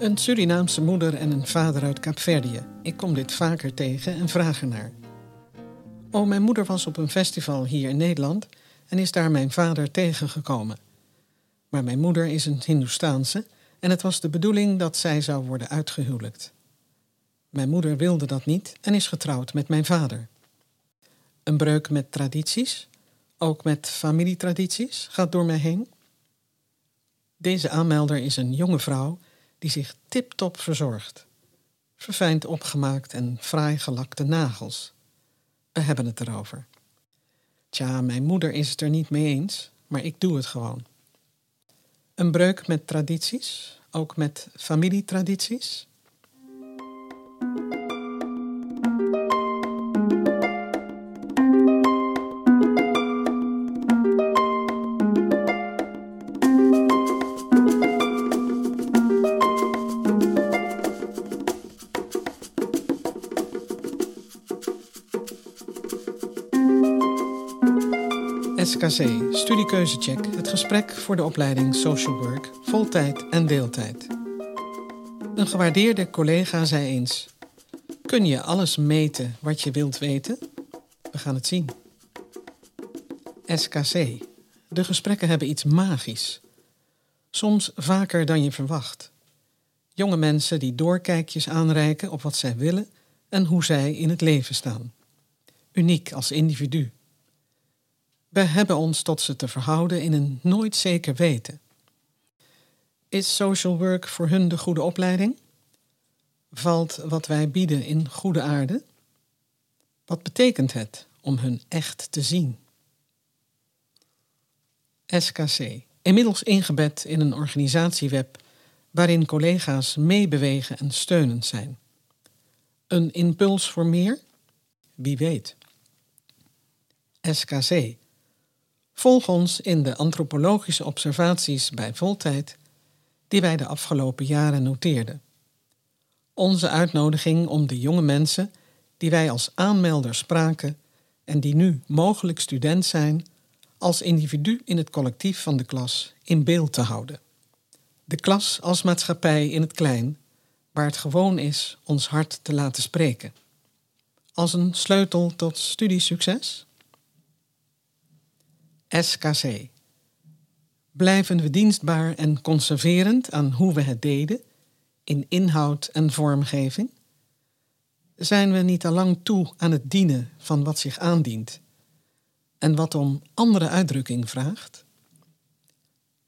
Een Surinaamse moeder en een vader uit Kaapverdië. Ik kom dit vaker tegen en vraag ernaar. Oh, mijn moeder was op een festival hier in Nederland en is daar mijn vader tegengekomen. Maar mijn moeder is een Hindoestaanse en het was de bedoeling dat zij zou worden uitgehuwelijkt. Mijn moeder wilde dat niet en is getrouwd met mijn vader. Een breuk met tradities, ook met familietradities, gaat door mij heen. Deze aanmelder is een jonge vrouw die zich tip-top verzorgt. Verfijnd opgemaakt en fraai gelakte nagels. We hebben het erover. Tja, mijn moeder is het er niet mee eens, maar ik doe het gewoon. Een breuk met tradities, ook met familietradities. SKC, Studiekeuzecheck, het gesprek voor de opleiding Social Work, voltijd en deeltijd. Een gewaardeerde collega zei eens: Kun je alles meten wat je wilt weten? We gaan het zien. SKC, de gesprekken hebben iets magisch. Soms vaker dan je verwacht. Jonge mensen die doorkijkjes aanreiken op wat zij willen en hoe zij in het leven staan. Uniek als individu. We hebben ons tot ze te verhouden in een nooit zeker weten. Is social work voor hun de goede opleiding? Valt wat wij bieden in goede aarde? Wat betekent het om hun echt te zien? SKC, inmiddels ingebed in een organisatieweb waarin collega's meebewegen en steunend zijn. Een impuls voor meer? Wie weet. SKC, Volg ons in de antropologische observaties bij voltijd die wij de afgelopen jaren noteerden. Onze uitnodiging om de jonge mensen die wij als aanmelder spraken en die nu mogelijk student zijn, als individu in het collectief van de klas in beeld te houden. De klas als maatschappij in het klein, waar het gewoon is ons hart te laten spreken. Als een sleutel tot studiesucces? SKC. Blijven we dienstbaar en conserverend aan hoe we het deden, in inhoud en vormgeving? Zijn we niet al lang toe aan het dienen van wat zich aandient en wat om andere uitdrukking vraagt?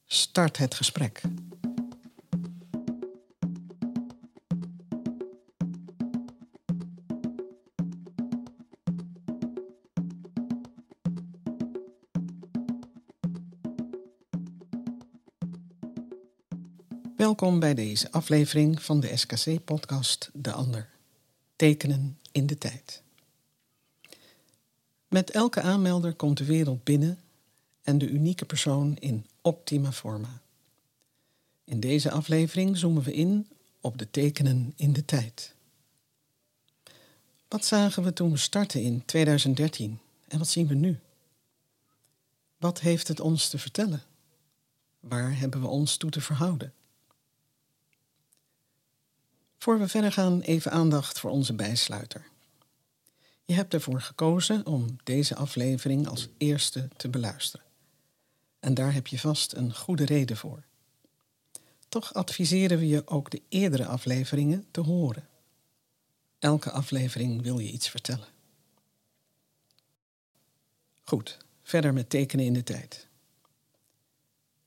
Start het gesprek. Welkom bij deze aflevering van de SKC-podcast De Ander. Tekenen in de tijd. Met elke aanmelder komt de wereld binnen en de unieke persoon in optima forma. In deze aflevering zoomen we in op de tekenen in de tijd. Wat zagen we toen we startten in 2013 en wat zien we nu? Wat heeft het ons te vertellen? Waar hebben we ons toe te verhouden? Voor we verder gaan, even aandacht voor onze bijsluiter. Je hebt ervoor gekozen om deze aflevering als eerste te beluisteren. En daar heb je vast een goede reden voor. Toch adviseren we je ook de eerdere afleveringen te horen. Elke aflevering wil je iets vertellen. Goed, verder met tekenen in de tijd.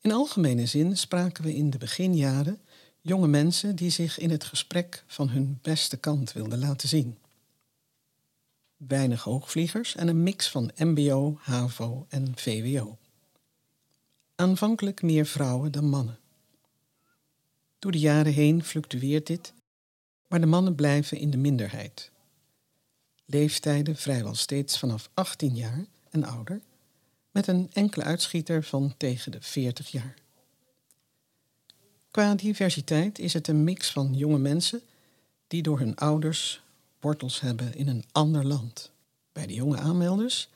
In algemene zin spraken we in de beginjaren jonge mensen die zich in het gesprek van hun beste kant wilden laten zien. Weinig hoogvliegers en een mix van MBO, HAVO en VWO. Aanvankelijk meer vrouwen dan mannen. Door de jaren heen fluctueert dit, maar de mannen blijven in de minderheid. Leeftijden vrijwel steeds vanaf 18 jaar en ouder, met een enkele uitschieter van tegen de 40 jaar. Qua diversiteit is het een mix van jonge mensen die door hun ouders wortels hebben in een ander land. Bij de jonge aanmelders,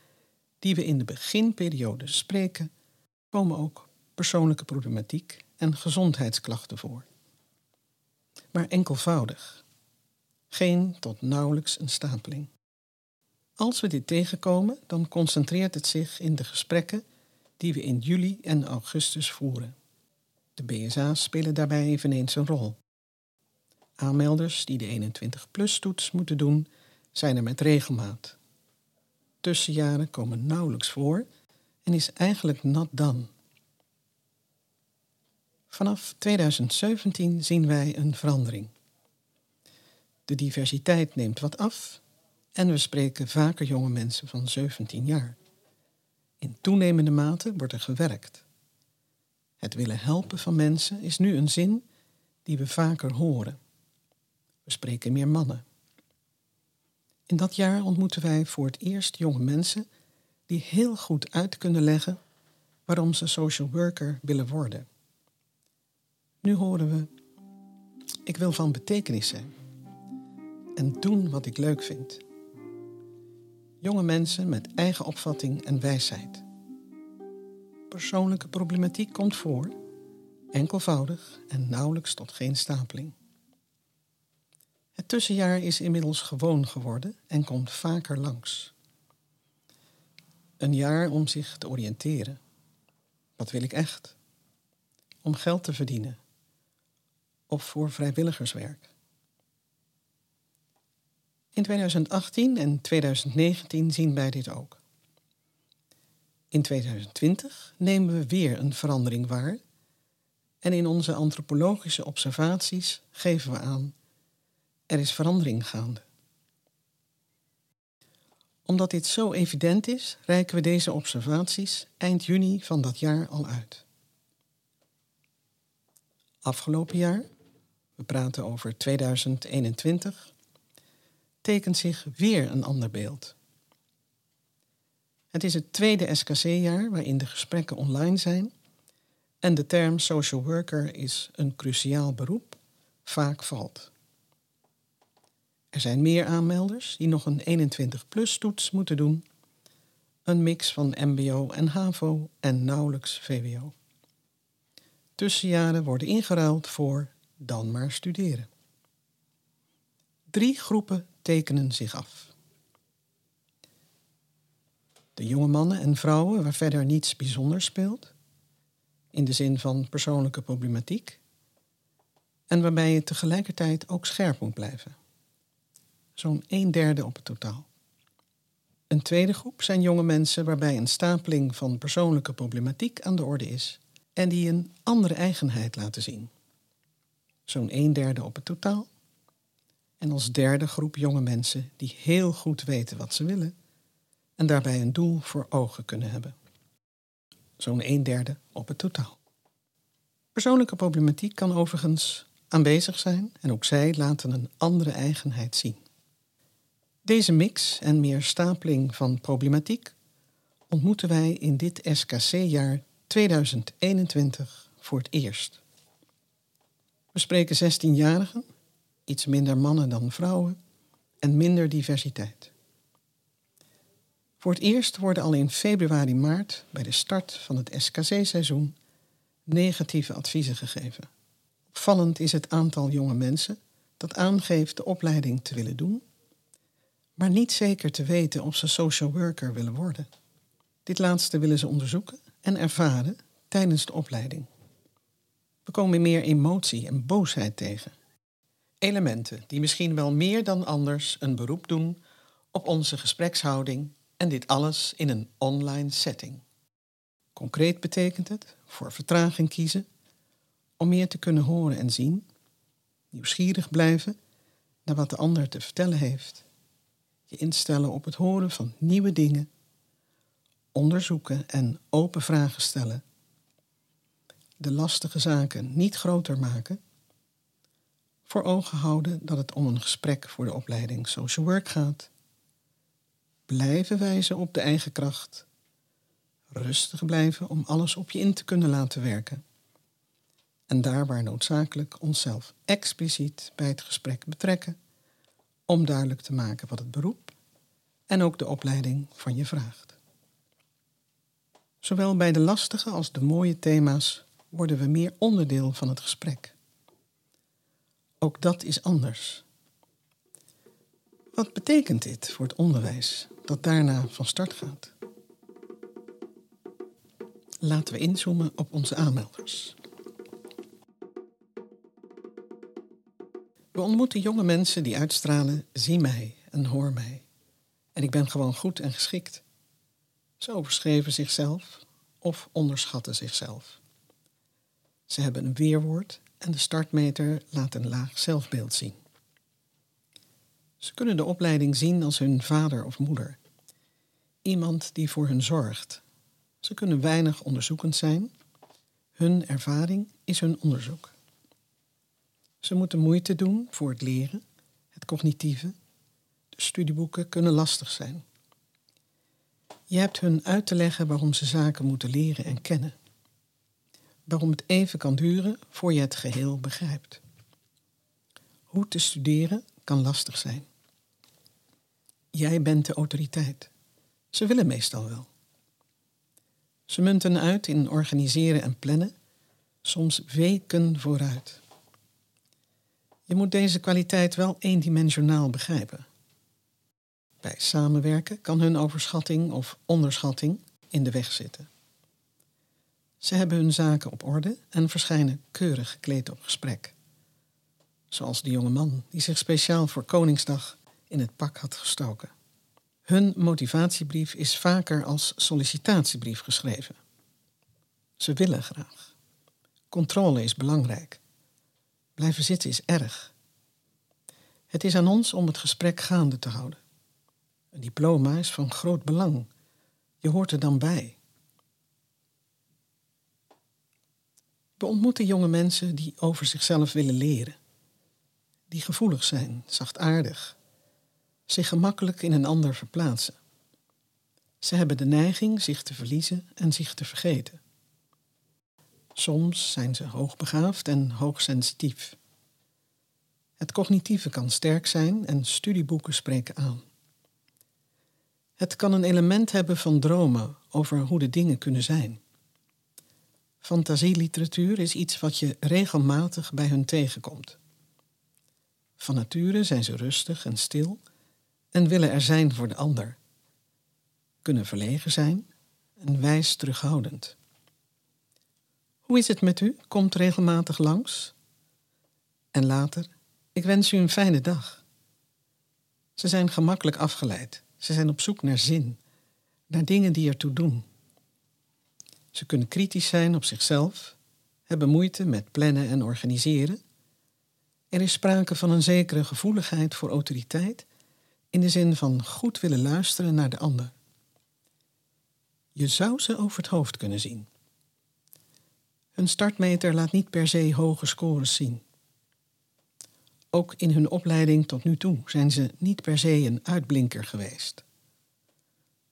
die we in de beginperiode spreken, komen ook persoonlijke problematiek en gezondheidsklachten voor. maar enkelvoudig. Geen tot nauwelijks een stapeling. Als we dit tegenkomen, dan concentreert het zich in de gesprekken die we in juli en augustus voeren. De BSA's spelen daarbij eveneens een rol. Aanmelders die de 21-plus-toets moeten doen, zijn er met regelmaat. Tussenjaren komen nauwelijks voor en is eigenlijk nat dan. Vanaf 2017 zien wij een verandering. De diversiteit neemt wat af en we spreken vaker jonge mensen van 17 jaar. In toenemende mate wordt er gewerkt. Het willen helpen van mensen is nu een zin die we vaker horen. We spreken meer mannen. In dat jaar ontmoeten wij voor het eerst jonge mensen die heel goed uit kunnen leggen waarom ze social worker willen worden. Nu horen we, ik wil van betekenis zijn en doen wat ik leuk vind. Jonge mensen met eigen opvatting en wijsheid. Persoonlijke problematiek komt voor, enkelvoudig en nauwelijks tot geen stapeling. Het tussenjaar is inmiddels gewoon geworden en komt vaker langs. Een jaar om zich te oriënteren. Wat wil ik echt? Om geld te verdienen. Of voor vrijwilligerswerk. In 2018 en 2019 zien wij dit ook. In 2020 nemen we weer een verandering waar en in onze antropologische observaties geven we aan er is verandering gaande. Omdat dit zo evident is, reiken we deze observaties eind juni van dat jaar al uit. Afgelopen jaar, we praten over 2021, tekent zich weer een ander beeld. Het is het tweede SKC-jaar waarin de gesprekken online zijn en de term social worker is een cruciaal beroep, vaak valt. Er zijn meer aanmelders die nog een 21-plus toets moeten doen, een mix van MBO en HAVO en nauwelijks VWO. Tussenjaren worden ingeruild voor dan maar studeren. Drie groepen tekenen zich af. De jonge mannen en vrouwen waar verder niets bijzonders speelt, in de zin van persoonlijke problematiek, en waarbij je tegelijkertijd ook scherp moet blijven. Zo'n een derde op het totaal. Een tweede groep zijn jonge mensen waarbij een stapeling van persoonlijke problematiek aan de orde is en die een andere eigenheid laten zien. Zo'n een derde op het totaal. En als derde groep jonge mensen die heel goed weten wat ze willen en daarbij een doel voor ogen kunnen hebben. Zo'n een derde op het totaal. Persoonlijke problematiek kan overigens aanwezig zijn en ook zij laten een andere eigenheid zien. Deze mix en meer stapeling van problematiek ontmoeten wij in dit SKC-jaar 2021 voor het eerst. We spreken 16-jarigen, iets minder mannen dan vrouwen en minder diversiteit. Voor het eerst worden al in februari-maart, bij de start van het SKC-seizoen, negatieve adviezen gegeven. Opvallend is het aantal jonge mensen dat aangeeft de opleiding te willen doen, maar niet zeker te weten of ze social worker willen worden. Dit laatste willen ze onderzoeken en ervaren tijdens de opleiding. We komen meer emotie en boosheid tegen. Elementen die misschien wel meer dan anders een beroep doen op onze gesprekshouding en dit alles in een online setting. Concreet betekent het voor vertraging kiezen, om meer te kunnen horen en zien, nieuwsgierig blijven naar wat de ander te vertellen heeft, je instellen op het horen van nieuwe dingen, onderzoeken en open vragen stellen, de lastige zaken niet groter maken, voor ogen houden dat het om een gesprek voor de opleiding social work gaat blijven wijzen op de eigen kracht. Rustig blijven om alles op je in te kunnen laten werken. En daar waar noodzakelijk onszelf expliciet bij het gesprek betrekken, om duidelijk te maken wat het beroep en ook de opleiding van je vraagt. Zowel bij de lastige als de mooie thema's worden we meer onderdeel van het gesprek. Ook dat is anders. Wat betekent dit voor het onderwijs dat daarna van start gaat? Laten we inzoomen op onze aanmelders. We ontmoeten jonge mensen die uitstralen: zie mij en hoor mij. En ik ben gewoon goed en geschikt. Ze overschreven zichzelf of onderschatten zichzelf. Ze hebben een weerwoord en de startmeter laat een laag zelfbeeld zien. Ze kunnen de opleiding zien als hun vader of moeder. Iemand die voor hun zorgt. Ze kunnen weinig onderzoekend zijn. Hun ervaring is hun onderzoek. Ze moeten moeite doen voor het leren, het cognitieve. De studieboeken kunnen lastig zijn. Je hebt hun uit te leggen waarom ze zaken moeten leren en kennen. Waarom het even kan duren voor je het geheel begrijpt. Hoe te studeren kan lastig zijn. Jij bent de autoriteit. Ze willen meestal wel. Ze munten uit in organiseren en plannen, soms weken vooruit. Je moet deze kwaliteit wel eendimensionaal begrijpen. Bij samenwerken kan hun overschatting of onderschatting in de weg zitten. Ze hebben hun zaken op orde en verschijnen keurig gekleed op gesprek. Zoals de jonge man die zich speciaal voor Koningsdag in het pak had gestoken. Hun motivatiebrief is vaker als sollicitatiebrief geschreven. Ze willen graag. Controle is belangrijk. Blijven zitten is erg. Het is aan ons om het gesprek gaande te houden. Een diploma is van groot belang. Je hoort er dan bij. We ontmoeten jonge mensen die over zichzelf willen leren. Die gevoelig zijn, zachtaardig, zich gemakkelijk in een ander verplaatsen. Ze hebben de neiging zich te verliezen en zich te vergeten. Soms zijn ze hoogbegaafd en hoogsensitief. Het cognitieve kan sterk zijn en studieboeken spreken aan. Het kan een element hebben van dromen over hoe de dingen kunnen zijn. Fantasieliteratuur is iets wat je regelmatig bij hun tegenkomt. Van nature zijn ze rustig en stil en willen er zijn voor de ander. Kunnen verlegen zijn en wijs terughoudend. Hoe is het met u? Komt regelmatig langs? En later, ik wens u een fijne dag. Ze zijn gemakkelijk afgeleid. Ze zijn op zoek naar zin, naar dingen die ertoe doen. Ze kunnen kritisch zijn op zichzelf, hebben moeite met plannen en organiseren. Er is sprake van een zekere gevoeligheid voor autoriteit in de zin van goed willen luisteren naar de ander. Je zou ze over het hoofd kunnen zien. Hun startmeter laat niet per se hoge scores zien. Ook in hun opleiding tot nu toe zijn ze niet per se een uitblinker geweest.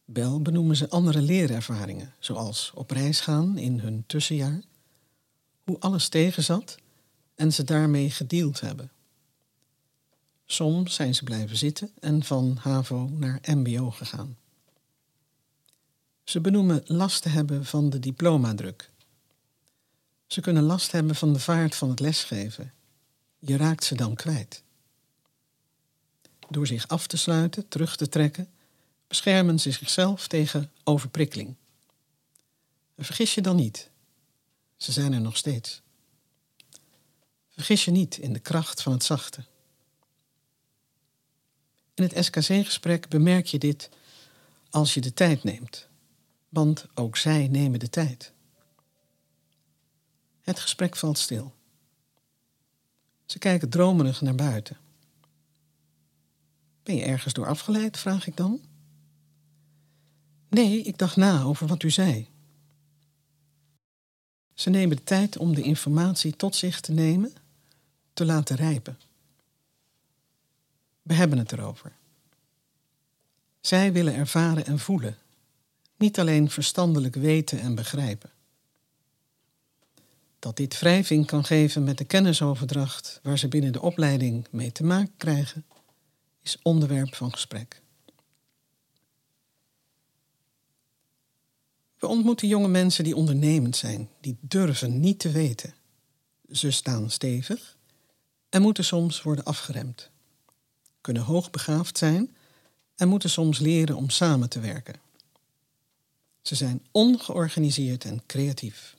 Bel benoemen ze andere leerervaringen, zoals op reis gaan in hun tussenjaar, hoe alles tegenzat en ze daarmee gedeeld hebben. Soms zijn ze blijven zitten en van HAVO naar MBO gegaan. Ze benoemen last te hebben van de diplomadruk. Ze kunnen last hebben van de vaart van het lesgeven. Je raakt ze dan kwijt. Door zich af te sluiten, terug te trekken, beschermen ze zichzelf tegen overprikkeling. vergis je dan niet. Ze zijn er nog steeds. Vergis je niet in de kracht van het zachte. In het SKC-gesprek bemerk je dit als je de tijd neemt, want ook zij nemen de tijd. Het gesprek valt stil. Ze kijken dromerig naar buiten. Ben je ergens door afgeleid, vraag ik dan? Nee, ik dacht na over wat u zei. Ze nemen de tijd om de informatie tot zich te nemen, te laten rijpen. We hebben het erover. Zij willen ervaren en voelen, niet alleen verstandelijk weten en begrijpen. Dat dit wrijving kan geven met de kennisoverdracht waar ze binnen de opleiding mee te maken krijgen, is onderwerp van gesprek. We ontmoeten jonge mensen die ondernemend zijn, die durven niet te weten. Ze staan stevig, en moeten soms worden afgeremd, kunnen hoogbegaafd zijn en moeten soms leren om samen te werken. Ze zijn ongeorganiseerd en creatief,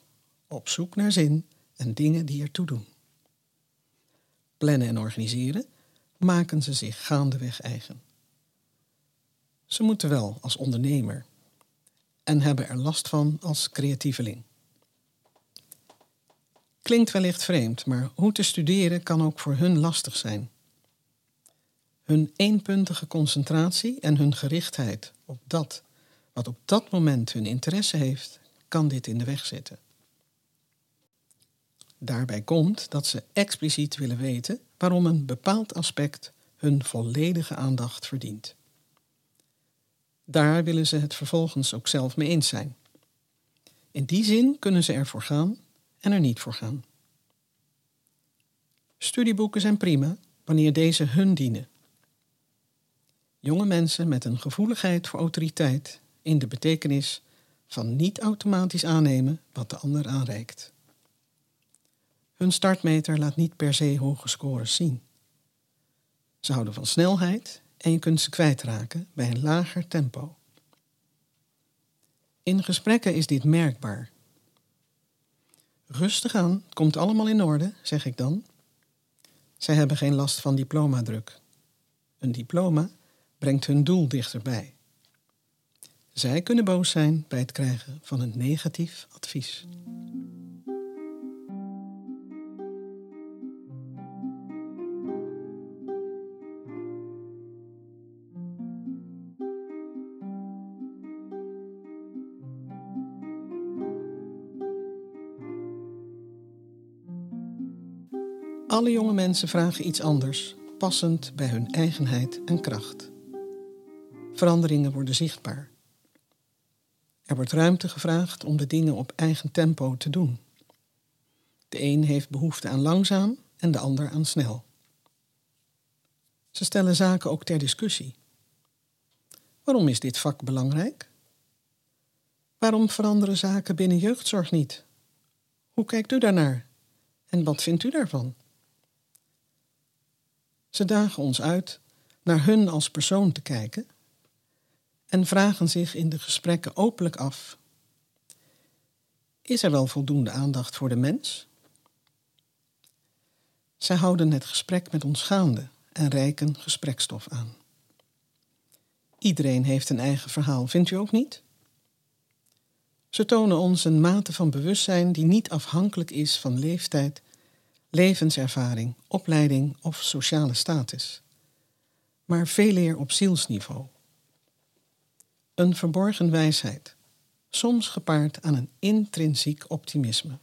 op zoek naar zin en dingen die ertoe doen. Plannen en organiseren maken ze zich gaandeweg eigen. Ze moeten wel als ondernemer en hebben er last van als creatieveling. Klinkt wellicht vreemd, maar hoe te studeren kan ook voor hun lastig zijn. Hun eenpuntige concentratie en hun gerichtheid op dat wat op dat moment hun interesse heeft, kan dit in de weg zitten. Daarbij komt dat ze expliciet willen weten waarom een bepaald aspect hun volledige aandacht verdient. Daar willen ze het vervolgens ook zelf mee eens zijn. In die zin kunnen ze ervoor gaan en er niet voor gaan. Studieboeken zijn prima wanneer deze hun dienen. Jonge mensen met een gevoeligheid voor autoriteit in de betekenis van niet automatisch aannemen wat de ander aanreikt. Hun startmeter laat niet per se hoge scores zien. Ze houden van snelheid en je kunt ze kwijtraken bij een lager tempo. In gesprekken is dit merkbaar. Rustig aan, komt allemaal in orde, zeg ik dan. Zij hebben geen last van diplomadruk. Een diploma brengt hun doel dichterbij. Zij kunnen boos zijn bij het krijgen van een negatief advies. Alle jonge mensen vragen iets anders, passend bij hun eigenheid en kracht. Veranderingen worden zichtbaar. Er wordt ruimte gevraagd om de dingen op eigen tempo te doen. De een heeft behoefte aan langzaam en de ander aan snel. Ze stellen zaken ook ter discussie. Waarom is dit vak belangrijk? Waarom veranderen zaken binnen jeugdzorg niet? Hoe kijkt u daarnaar? En wat vindt u daarvan? Ze dagen ons uit naar hun als persoon te kijken en vragen zich in de gesprekken openlijk af: Is er wel voldoende aandacht voor de mens? Zij houden het gesprek met ons gaande en reiken gesprekstof aan. Iedereen heeft een eigen verhaal, vindt u ook niet? Ze tonen ons een mate van bewustzijn die niet afhankelijk is van leeftijd, levenservaring, opleiding of sociale status, maar veel eer op zielsniveau. Een verborgen wijsheid, soms gepaard aan een intrinsiek optimisme.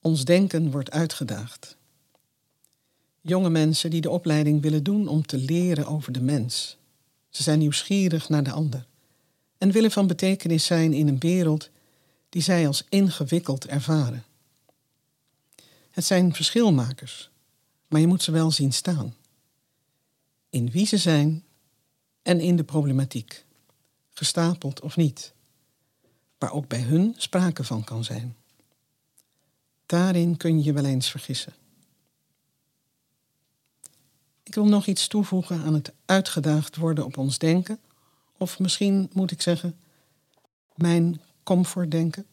Ons denken wordt uitgedaagd. Jonge mensen die de opleiding willen doen om te leren over de mens. Ze zijn nieuwsgierig naar de ander en willen van betekenis zijn in een wereld die zij als ingewikkeld ervaren. Het zijn verschilmakers, maar je moet ze wel zien staan. In wie ze zijn en in de problematiek, gestapeld of niet, waar ook bij hun sprake van kan zijn. Daarin kun je je wel eens vergissen. Ik wil nog iets toevoegen aan het uitgedaagd worden op ons denken, of misschien moet ik zeggen, mijn comfortdenken.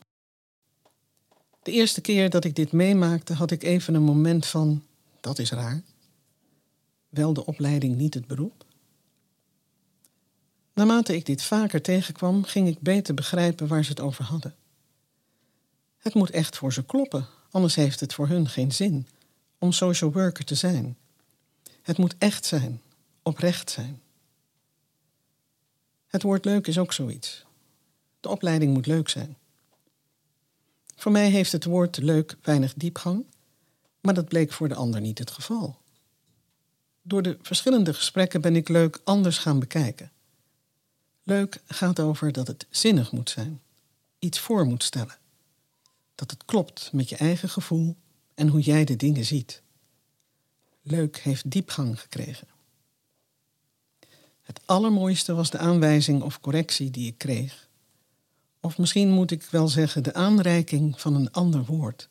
De eerste keer dat ik dit meemaakte, had ik even een moment van: dat is raar. Wel de opleiding, niet het beroep. Naarmate ik dit vaker tegenkwam, ging ik beter begrijpen waar ze het over hadden. Het moet echt voor ze kloppen, anders heeft het voor hun geen zin om social worker te zijn. Het moet echt zijn, oprecht zijn. Het woord leuk is ook zoiets. De opleiding moet leuk zijn. Voor mij heeft het woord leuk weinig diepgang, maar dat bleek voor de ander niet het geval. Door de verschillende gesprekken ben ik leuk anders gaan bekijken. Leuk gaat over dat het zinnig moet zijn, iets voor moet stellen. Dat het klopt met je eigen gevoel en hoe jij de dingen ziet. Leuk heeft diepgang gekregen. Het allermooiste was de aanwijzing of correctie die ik kreeg. Of misschien moet ik wel zeggen de aanreiking van een ander woord.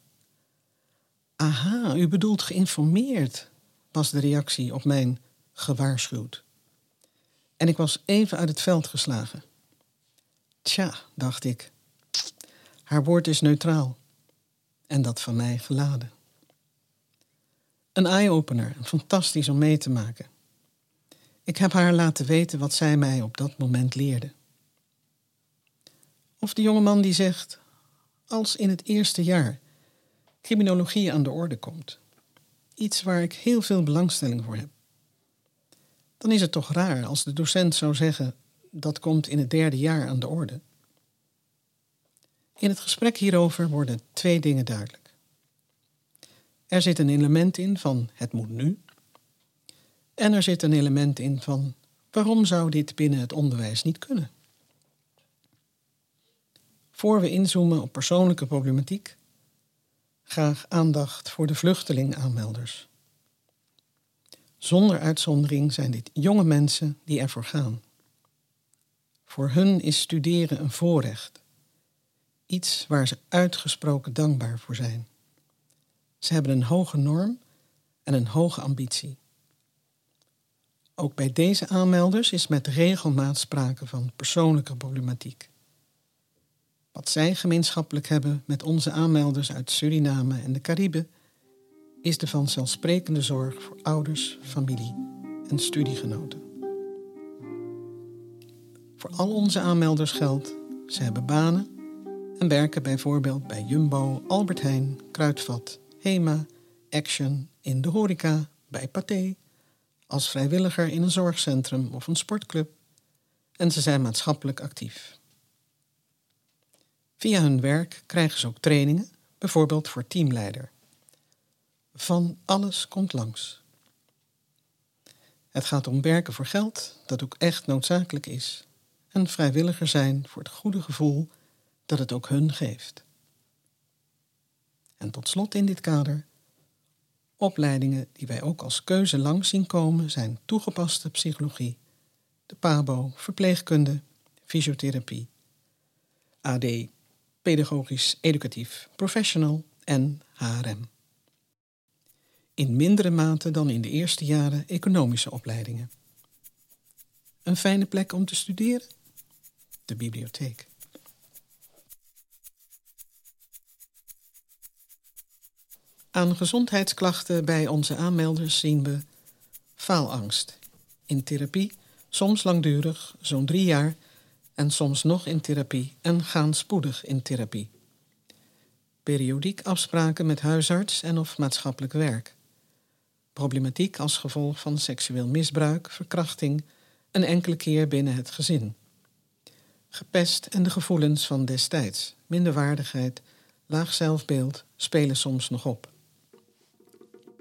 Aha, u bedoelt geïnformeerd, was de reactie op mijn gewaarschuwd. En ik was even uit het veld geslagen. Tja, dacht ik, haar woord is neutraal en dat van mij geladen. Een eye-opener, fantastisch om mee te maken. Ik heb haar laten weten wat zij mij op dat moment leerde. Of de jongeman die zegt, als in het eerste jaar criminologie aan de orde komt, iets waar ik heel veel belangstelling voor heb, dan is het toch raar als de docent zou zeggen, dat komt in het derde jaar aan de orde. In het gesprek hierover worden twee dingen duidelijk. Er zit een element in van het moet nu. En er zit een element in van waarom zou dit binnen het onderwijs niet kunnen? Voor we inzoomen op persoonlijke problematiek, graag aandacht voor de vluchtelingaanmelders. Zonder uitzondering zijn dit jonge mensen die ervoor gaan. Voor hun is studeren een voorrecht, iets waar ze uitgesproken dankbaar voor zijn. Ze hebben een hoge norm en een hoge ambitie. Ook bij deze aanmelders is met regelmaat sprake van persoonlijke problematiek. Wat zij gemeenschappelijk hebben met onze aanmelders uit Suriname en de Cariben is de vanzelfsprekende zorg voor ouders, familie en studiegenoten. Voor al onze aanmelders geldt, ze hebben banen en werken bijvoorbeeld bij Jumbo, Albert Heijn, Kruidvat, Hema, Action, in de horeca, bij Pathé, als vrijwilliger in een zorgcentrum of een sportclub en ze zijn maatschappelijk actief. Via hun werk krijgen ze ook trainingen, bijvoorbeeld voor teamleider. Van alles komt langs. Het gaat om werken voor geld, dat ook echt noodzakelijk is, en vrijwilliger zijn voor het goede gevoel dat het ook hun geeft. En tot slot in dit kader, opleidingen die wij ook als keuze langs zien komen zijn toegepaste psychologie, de PABO, verpleegkunde, fysiotherapie, AD, pedagogisch educatief professional en HRM in mindere mate dan in de eerste jaren economische opleidingen. Een fijne plek om te studeren? De bibliotheek. Aan gezondheidsklachten bij onze aanmelders zien we faalangst. In therapie, soms langdurig, zo'n drie jaar, en soms nog in therapie en gaan spoedig in therapie. Periodiek afspraken met huisarts en of maatschappelijk werk problematiek als gevolg van seksueel misbruik, verkrachting, een enkele keer binnen het gezin. Gepest en de gevoelens van destijds, minderwaardigheid, laag zelfbeeld spelen soms nog op.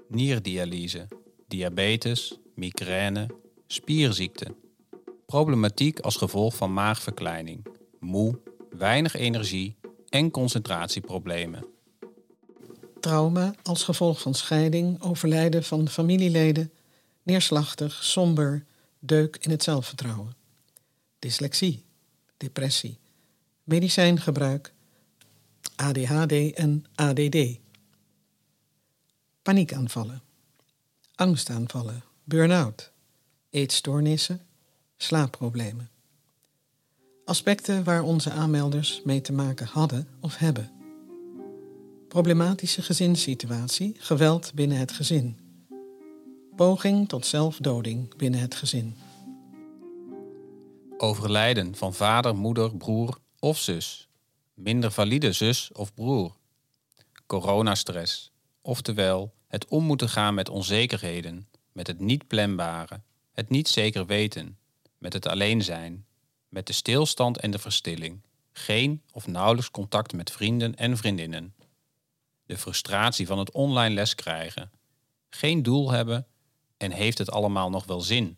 Nierdialyse, diabetes, migraine, spierziekte. Problematiek als gevolg van maagverkleining, moe, weinig energie en concentratieproblemen trauma als gevolg van scheiding, overlijden van familieleden, neerslachtig, somber, deuk in het zelfvertrouwen. Dyslexie, depressie, medicijngebruik, ADHD en ADD. Paniekaanvallen, angstaanvallen, burn-out, eetstoornissen, slaapproblemen. Aspecten waar onze aanmelders mee te maken hadden of hebben problematische gezinssituatie, geweld binnen het gezin. Poging tot zelfdoding binnen het gezin. Overlijden van vader, moeder, broer of zus. Minder valide zus of broer. Coronastress, oftewel het om moeten gaan met onzekerheden, met het niet planbare, het niet zeker weten, met het alleen zijn, met de stilstand en de verstilling, geen of nauwelijks contact met vrienden en vriendinnen de frustratie van het online les krijgen, geen doel hebben en heeft het allemaal nog wel zin?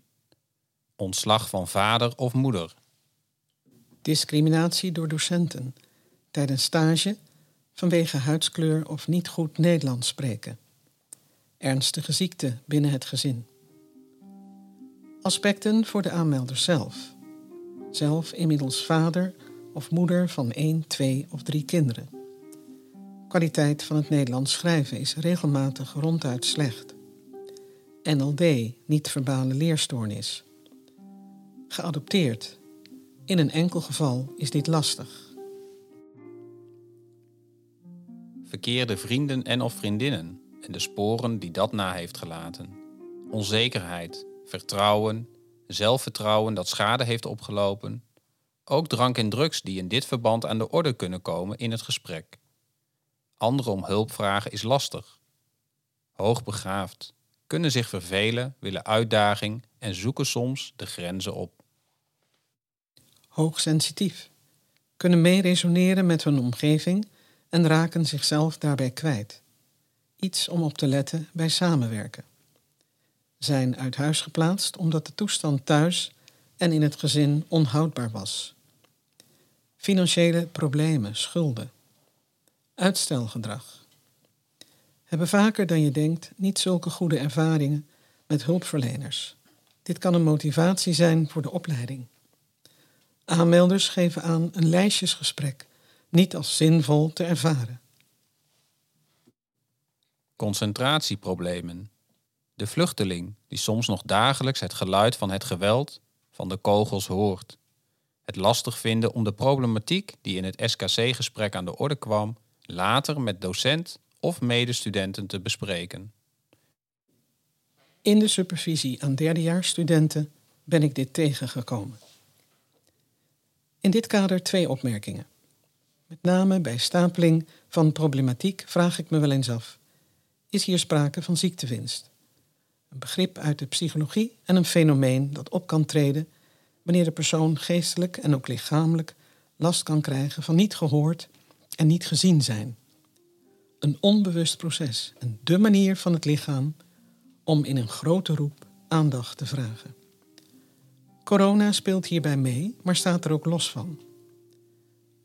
Ontslag van vader of moeder. Discriminatie door docenten tijdens stage vanwege huidskleur of niet goed Nederlands spreken. Ernstige ziekte binnen het gezin. Aspecten voor de aanmelder zelf. Zelf inmiddels vader of moeder van één, twee of drie kinderen Kwaliteit van het Nederlands schrijven is regelmatig ronduit slecht. NLD, niet-verbale leerstoornis. Geadopteerd. In een enkel geval is dit lastig. Verkeerde vrienden en of vriendinnen en de sporen die dat na heeft gelaten. Onzekerheid, vertrouwen, zelfvertrouwen dat schade heeft opgelopen. Ook drank en drugs die in dit verband aan de orde kunnen komen in het gesprek. Anderen om hulp vragen is lastig. Hoogbegaafd, kunnen zich vervelen, willen uitdaging en zoeken soms de grenzen op. Hoogsensitief, kunnen meeresoneren met hun omgeving en raken zichzelf daarbij kwijt. Iets om op te letten bij samenwerken. Zijn uit huis geplaatst omdat de toestand thuis en in het gezin onhoudbaar was. Financiële problemen, schulden. Uitstelgedrag. Hebben vaker dan je denkt niet zulke goede ervaringen met hulpverleners. Dit kan een motivatie zijn voor de opleiding. Aanmelders geven aan een lijstjesgesprek niet als zinvol te ervaren. Concentratieproblemen. De vluchteling die soms nog dagelijks het geluid van het geweld, van de kogels hoort. Het lastig vinden om de problematiek die in het SKC-gesprek aan de orde kwam, later met docent of medestudenten te bespreken. In de supervisie aan derdejaarsstudenten ben ik dit tegengekomen. In dit kader twee opmerkingen. Met name bij stapeling van problematiek vraag ik me wel eens af: is hier sprake van ziektewinst? Een begrip uit de psychologie en een fenomeen dat op kan treden wanneer de persoon geestelijk en ook lichamelijk last kan krijgen van niet gehoord en niet gezien zijn. Een onbewust proces en de manier van het lichaam om in een grote roep aandacht te vragen. Corona speelt hierbij mee, maar staat er ook los van.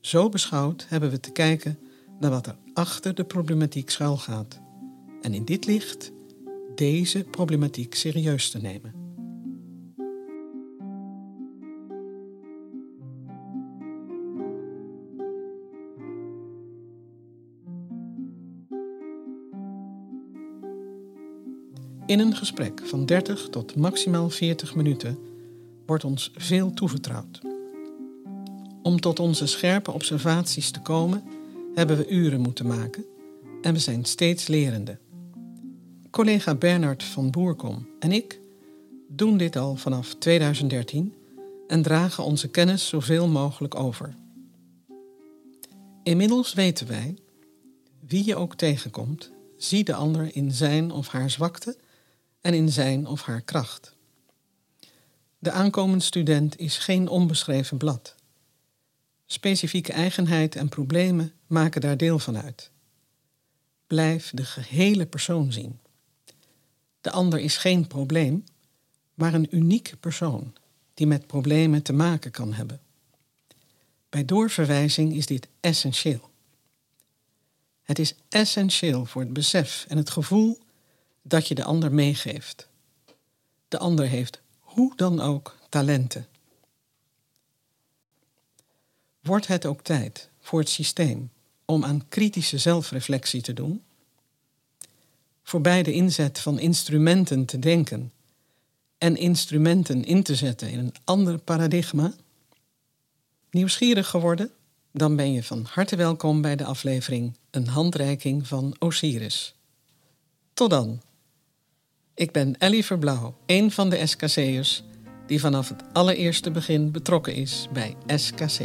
Zo beschouwd hebben we te kijken naar wat er achter de problematiek schuilgaat. En in dit licht deze problematiek serieus te nemen. In een gesprek van 30 tot maximaal 40 minuten wordt ons veel toevertrouwd. Om tot onze scherpe observaties te komen, hebben we uren moeten maken en we zijn steeds lerende. Collega Bernard van Boerkom en ik doen dit al vanaf 2013 en dragen onze kennis zoveel mogelijk over. Inmiddels weten wij, wie je ook tegenkomt, zie de ander in zijn of haar zwakte en in zijn of haar kracht. De aankomend student is geen onbeschreven blad. Specifieke eigenheid en problemen maken daar deel van uit. Blijf de gehele persoon zien. De ander is geen probleem, maar een unieke persoon die met problemen te maken kan hebben. Bij doorverwijzing is dit essentieel. Het is essentieel voor het besef en het gevoel dat je de ander meegeeft. De ander heeft hoe dan ook talenten. Wordt het ook tijd voor het systeem om aan kritische zelfreflectie te doen? Voorbij de inzet van instrumenten te denken en instrumenten in te zetten in een ander paradigma? Nieuwsgierig geworden? Dan ben je van harte welkom bij de aflevering Een handreiking van Osiris. Tot dan. Ik ben Ellie Verblauw, een van de SKC'ers die vanaf het allereerste begin betrokken is bij SKC.